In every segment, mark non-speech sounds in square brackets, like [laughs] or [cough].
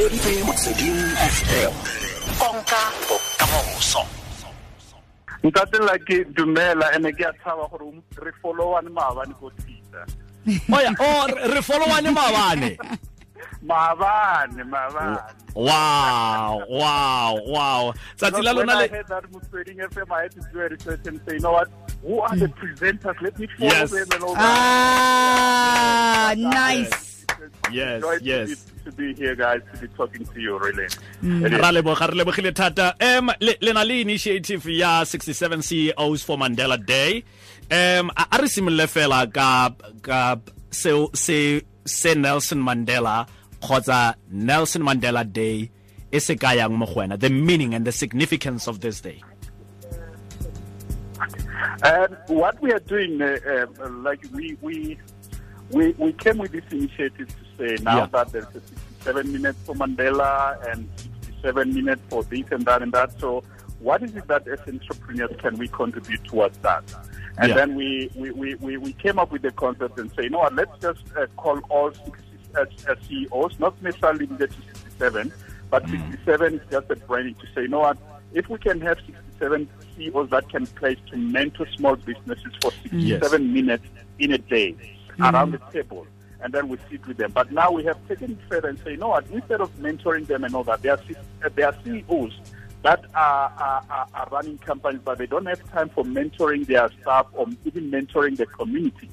re motsweding fm konka bokamoso ntate la ke dumela ene ke a tshaba gore re followane maabane ko twitter [laughs] oya o re followane maabane maabane maabane wow wow wow tsatsi la lona le Motsweding FM, I had to do a research and say, you know what? Who are the presenters? Let me follow Yes. them and all Ah, that. nice. Yes, yes. be- To be here, guys, to be talking to you, really. Is. ra leboga re lebogile thata um le na le initiative ya 67 ceos for mandela day um a re simolole fela ka ka se se nelson mandela kgotsa nelson mandela day e se ka yang mo go wena the meaning and the significance of this day And what we are doing, uh, uh, like we, we we we came with this initiative to say now Yeah. that there's a 67 minutes for Mandela and 67 minutes for this and that and that. So, what is it that as entrepreneurs can we contribute towards that? And Yeah. then we, we, we, we, came up with the concept and say, you know what, let's just uh, call all 60, uh, CEOs, not necessarily the 67, but 67 is just a branding to say, you know what, if we can have 67 CEOs that can place to mentor small businesses for 67 minutes in a day around the table, and then we sit with them. But now we have taken it further and say, you know what, instead of mentoring them and all that, they are, uh, they are CEOs that are, are, are, running companies, but they don't have time for mentoring their staff or even mentoring the community.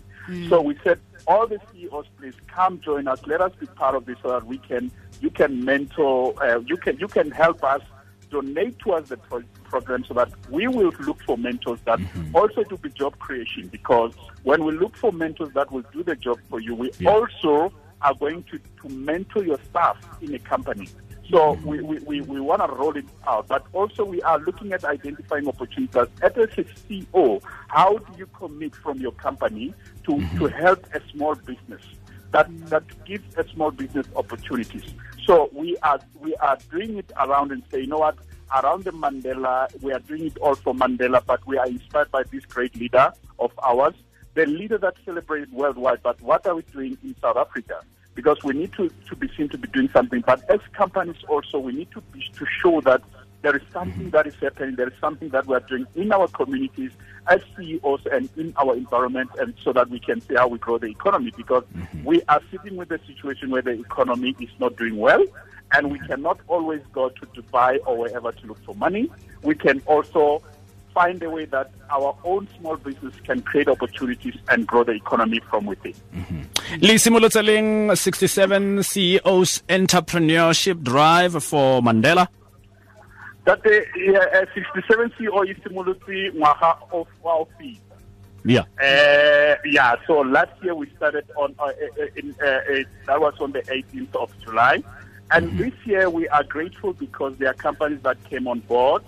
So we said, all the CEOs, please come join us. Let us be part of this so that we can, you can mentor, uh, you can, you can help us donate towards the pro- program so that we will look for mentors that mm-hmm. also do the job creation because when we look for mentors that will do the job for you, we Yeah. also are going to, to mentor your staff in a company. So mm-hmm. we, we, we, we want to roll it out, but also we are looking at identifying opportunities. As a CEO, how do you commit from your company to, mm-hmm. to help a small business? that that gives a small business opportunities. So we are we are doing it around and say, you know what, around the Mandela, we are doing it all for Mandela, but we are inspired by this great leader of ours, the leader that celebrated worldwide. But what are we doing in South Africa? Because we need to, to be seen to be doing something. But as companies also, we need to be, to show that there is something that is happening. There is something that we are doing in our communities as CEOs and in our environment, and so that we can see how we grow the economy. Because we are sitting with a situation where the economy is not doing well, and we cannot always go to Dubai or wherever to look for money. We can also find a way that our own small business can create opportunities and grow the economy from within. le simolotse leng 67 ceos entrepreneurship drive for mandela That the uh, 67 CEO is simulotse ngwaga of yeah Uh, yeah, so last year we started on, uh, uh, in, uh, uh, that was on the 18th of July. And this year we are grateful because there are companies that came on board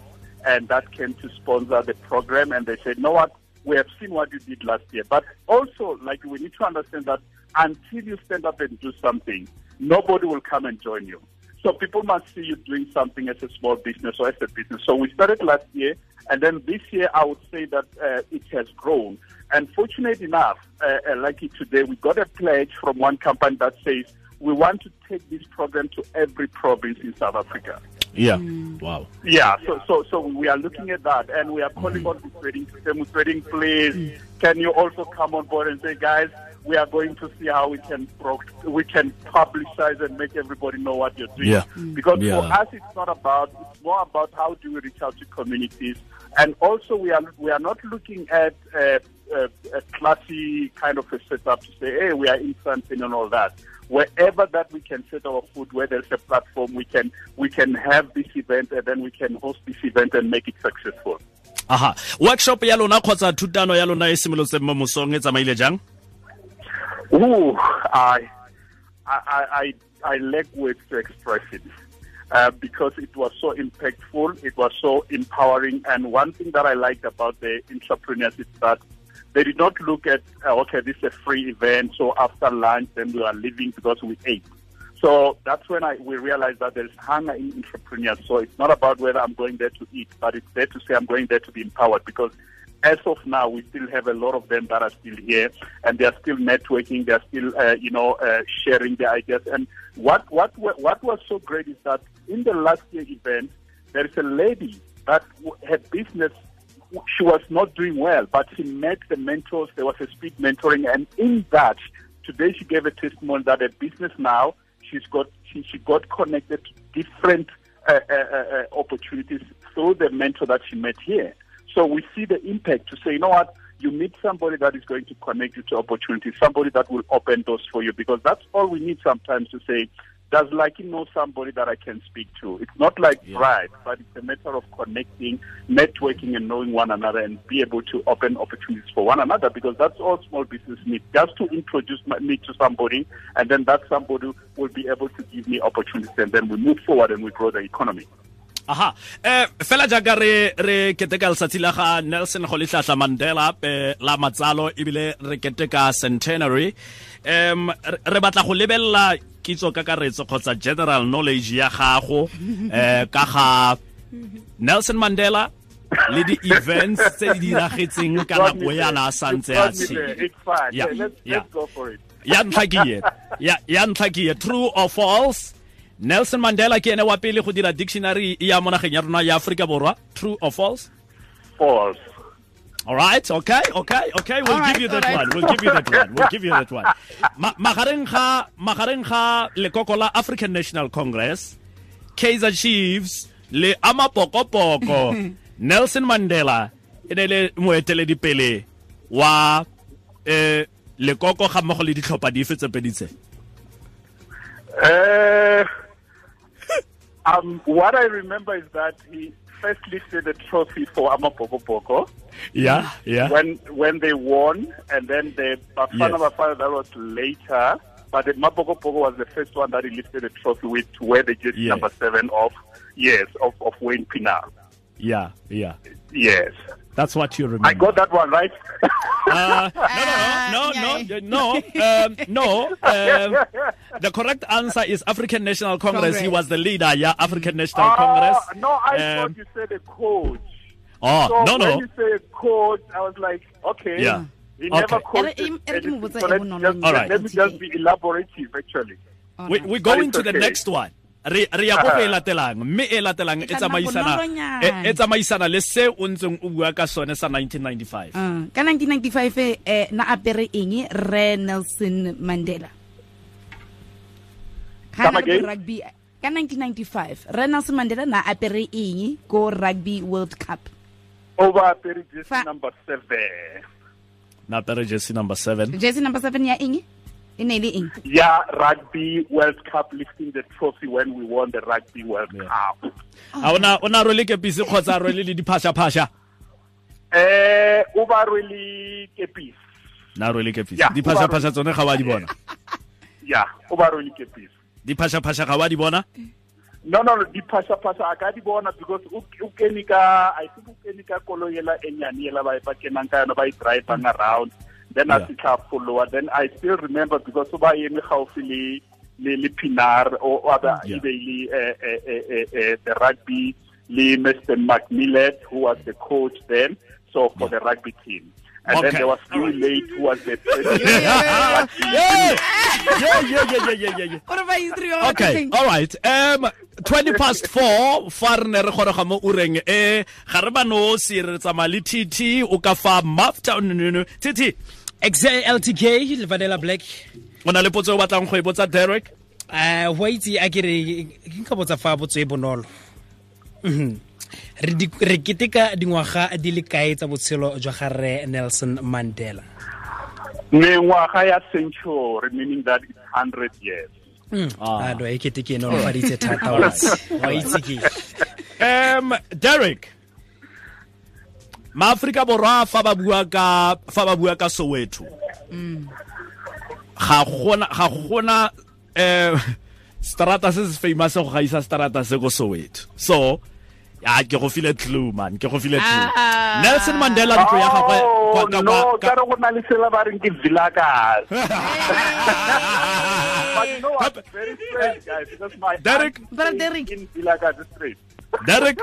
and that came to sponsor the program and they said, you know what, we have seen what you did last year. But also, like, we need to understand that until you stand up and do something, nobody will come and join you. So people must see you doing something as a small business or as a business. So we started last year, and then this year I would say that uh, it has grown. And fortunate enough, uh, uh, like today, we got a pledge from one company that says we want to take this program to every province in South Africa. yeah wow Yeah, so so so we are looking at that, and we are calling on the to say, Motsweding, please, can you also come on board and say, guys, we are going to see how we can pro- we can publicize and make everybody know what you're doing. Yeah. Because Yeah. for us, it's not about it's more about how do we reach out to communities, and also we are we are not looking at uh, uh, a classy kind of a setup to say, hey, we are in something and all that. Wherever that we can set our foot, where there's a platform, we can we can have this event and then we can host this event and make it successful. aha workshop ya lona kgotsa thutano ya lona e simolotseng mo mosong e tsamaile jang Ooh, I, I, I, I lack words to express it uh, because it was so impactful, it was so empowering, and one thing that I liked about the entrepreneurs is that they did not look at uh, okay, this is a free event, so after lunch then we are leaving because we ate. So that's when I we realized that there's hunger in entrepreneurs. So it's not about whether I'm going there to eat, but it's there to say I'm going there to be empowered because as of now, we still have a lot of them that are still here, and they are still networking. They are still, uh, you know, uh, sharing their ideas. And what what what was so great is that in the last year event, there is a lady that had business. She was not doing well, but she met the mentors. There was a speed mentoring, and in that, today she gave a testimony that her business now she's got she, she got connected to different uh, uh, uh, opportunities through the mentor that she met here. So we see the impact to say, you know what, you meet somebody that is going to connect you to opportunities, somebody that will open doors for you, because that's all we need sometimes to say, does Lucky know somebody that I can speak to? It's not like Yeah. pride, but it's a matter of connecting, networking, and knowing one another and be able to open opportunities for one another because that's all small business need. Just to introduce me to somebody, and then that somebody will be able to give me opportunities, and then we move forward and we grow the economy. aha eh fela jaaka re re keteka letsatsi la ga nelson go letlatla mandela eh, la matsalo ebile re keteka centenary um re batla go lebelela kitso kakaretso kgotsa general knowledge ya gago eh ka ga nelson mandela le di-events tse di diragetseng ka nako yana a santse a ya ntlha ke ye ya ya ntlha ke ye. True or false? Nelson mandela ke ene wa pele go dira dictionary ya monageng ya rona ya aforika borwa. True or false? False. All right okay okay okay. We'll right, give you that right. one. We'll give you that one. We'll give you that one. [laughs] Maharenga, magareng ga magareng ga lekoko la african national congress. Kaiser chiefs le amapokopoko [laughs] nelson mandela e ne le moeteledipele wa eh lekoko ga mmogo le ditlhopha dife tse pedi tse? Uh, [laughs] um, what I remember is that he first lifted the trophy for Amapokopoko yeah yeah when when they won, and then the Bafana Yes. Bafana that was later. But the Mapokopoko was the first one that he lifted the trophy with to wear the jersey Yes. number seven of yes of of Wayne Pienaar. yeah yeah Yes, that's what you remember I got that one right. [laughs] Uh, no, no, no, no, no, um, no. Um, the correct answer is African National Congress. He was the leader, yeah, African National Ah, Congress. no, I Um, thought you said a coach. oh, So no, when no. you say a coach, I was like, okay. Yeah. He Okay. never coached. Ere- em- ere ke mo anything. botsa So let, bonolo just. All right. let me just be elaborative, actually. We, we go But it's into the okay. next one. Re re ya go e Uh-huh. latelang mme e latelang e E tsamaisana e e tsamaisana le se o ntseng o bua ka sone sa 1995 Ah, ka 1995 eh na apere eng? Re Nelson Mandela. Ka rugby ka 1995 re Nelson Mandela na apere eng go rugby world cup? Over apere jersey number 7 na pere jersey number 7 jersey number 7 ya eng e ne le eng? Yeah, Rugby World Cup lifting the trophy when we won the Rugby World Cup. a ona ona role ke pisi kgotsa role le diphasha phasha Eh, over really kepis. na role ke pisi diphasha phasha tsone ga wa di bona? [laughs] Yeah, over really kepis. diphasha phasha ga wa di bona? No, no, no, di pasha pasha a ka di bona because o o kene ka I think o kene ka koloi yela e nyane ba e pa kenang ka yona ba e drivang around then yeah. a fitlha follower then i still remember because o ba eme gaufi le le le pienaar o o ba le eh, eh, eh, the rugby le Mr. McMillan who was the coach then so for yeah. the rugby team and okay. then there was Louis oh, Luyt who was the [laughs] president. yeah. yeah. yeah, yeah, yeah, yeah, yeah. What about you three? Okay, all right. Um, 20 past 4 fa re ne re goroga mo ureng e ga re bano se re tsamaya le tt o ka fa maftown tt xltk vanela black. O na le potso e o batlang go e botsa derek? Uh wa itse a kere ke nka botsa fa botso e bonolo. Mhm. re di- re keteka dingwaga di le kae tsa botshelo jwa ga re nelson mandela? Mengwaga ya century meaning that it's 100 years. Ah. a no e No, nolofaditse thata wa itse. [laughs] Ke um derek maaforika borwa fa ba bua ka fa ba bua ka soweto. Ga gona ga gona eh strata se se famous go gaisa strata se go soweto. So ya ke go file clue man ke go file clue. Ah. nelson mandela ntlo ya gagwe Oh, kwa- ka- no, ka- ka re go na le sela ba reng ke vilakazi [laughs] but you know what? It's very strange, guys, because my Derek? aunt Derek. in Vilakazi Street. derek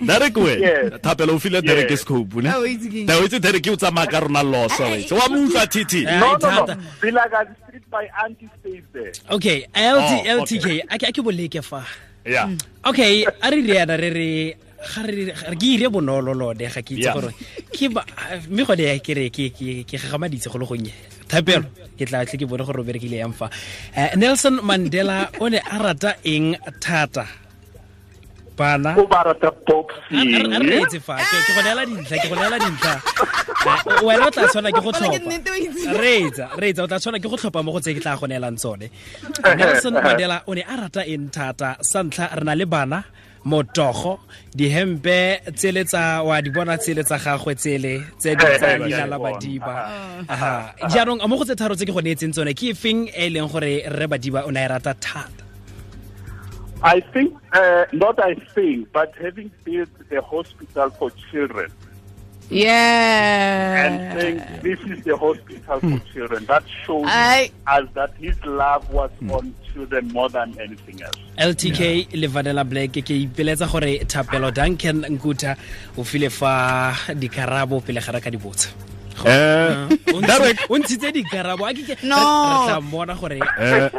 derek we Yes. o file derek scope ne o itse derek o tsamaya ka rona loso Eh, wa mo utlwa titi Eh, No, no, no. Vilakazi Street, my auntie stays there. okay lt Oh, ltk a ke boleke fa yeah okay a re riana re re ga re re- ke ire bonolo lone ga ke itse gore ke mme gone ya ke re ke gagamaditse go le gonye thapelo. Ke tla tle ke bone gore o berekile yang fa. Eh, nelson mandela o ne a rata eng thata bana o barata pop a re- a fa ke go neela dintlha ke go neela dintlha. Eh, wena o tla tshwana ke go tlhopha. o itse. reetsa reetsa o tla tshwana ke go tlhopha mo go tse ke tla go neelang tsone. Nelson mandela o ne a rata eng thata? Sa ntlha re na le bana motogo dihempe tsele tsa wa di bona tsele tsa gagwe tsele tse di tsa Eh, leina eh, la eh, badiba. Aha. jaanong mo go tse tharo tse ke go neetseng tsone ke feng e e leng gore re badiba o ne a e rata thata I think, uh, not I think, but having built the hospital for children. Yeah. and saying this is the hospital for children, that shows I- us that his love was on children more than anything else. ltk le vanela black ke ipeletsa gore thapelo duncan nkuta o file fa dikarabo pele ga re ka di botsa eh Eh, [laughs] o ntshi- derek o ntshitse dikarabo a ke ke- No. re- re tla mmona gore eh,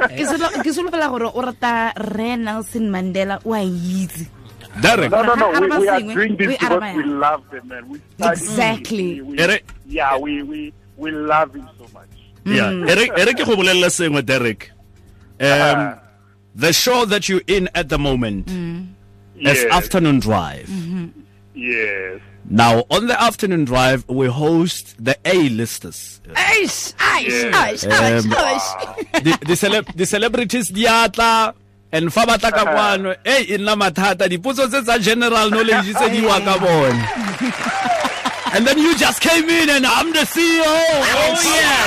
ke solofela gore o rata re nelson mandela o a itse. Derek No, no, no. We, we are doing this we because we love the man. We Exactly. We, we, yeah, we, we, we love him so much. Mm. yeah. Ere ere ke go bolelle sengwe derek um Uh, the show that you're in at the moment mm. is yes, afternoon drive. Mm-hmm. Yes. Now on the afternoon drive we host the a-listers. Aish, aish, Yeah. aish, aish, Um, aish. [laughs] the, the, celeb the celebrities di atla and fa batla ka [laughs] kwano ei e nna mathata dipotso tse tsa general knowledge tse di wa ka [laughs] bone and then you just came in and I'm the CEO oh yes.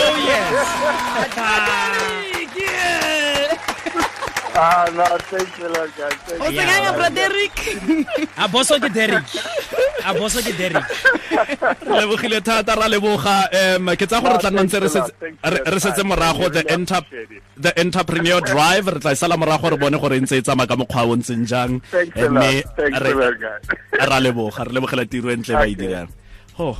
Oh yes Ah, no, thanks a lot, guys. Thank o you. sekanya broderick a boso ke derek a boso ke derek re lebogile thata ra leboga um ke tsa gore re tla nna ntse re setse- Thanks a lot. re- re setse morago the enter the entrepreneur drive. Re tla sala morago re bone gore ntse e tsamaya ka mokgwa o o ntseng jang. Thanks a mme lot. Thanks re guys. ra leboga re lebogela tiro e ntle e ba e dirang. Oh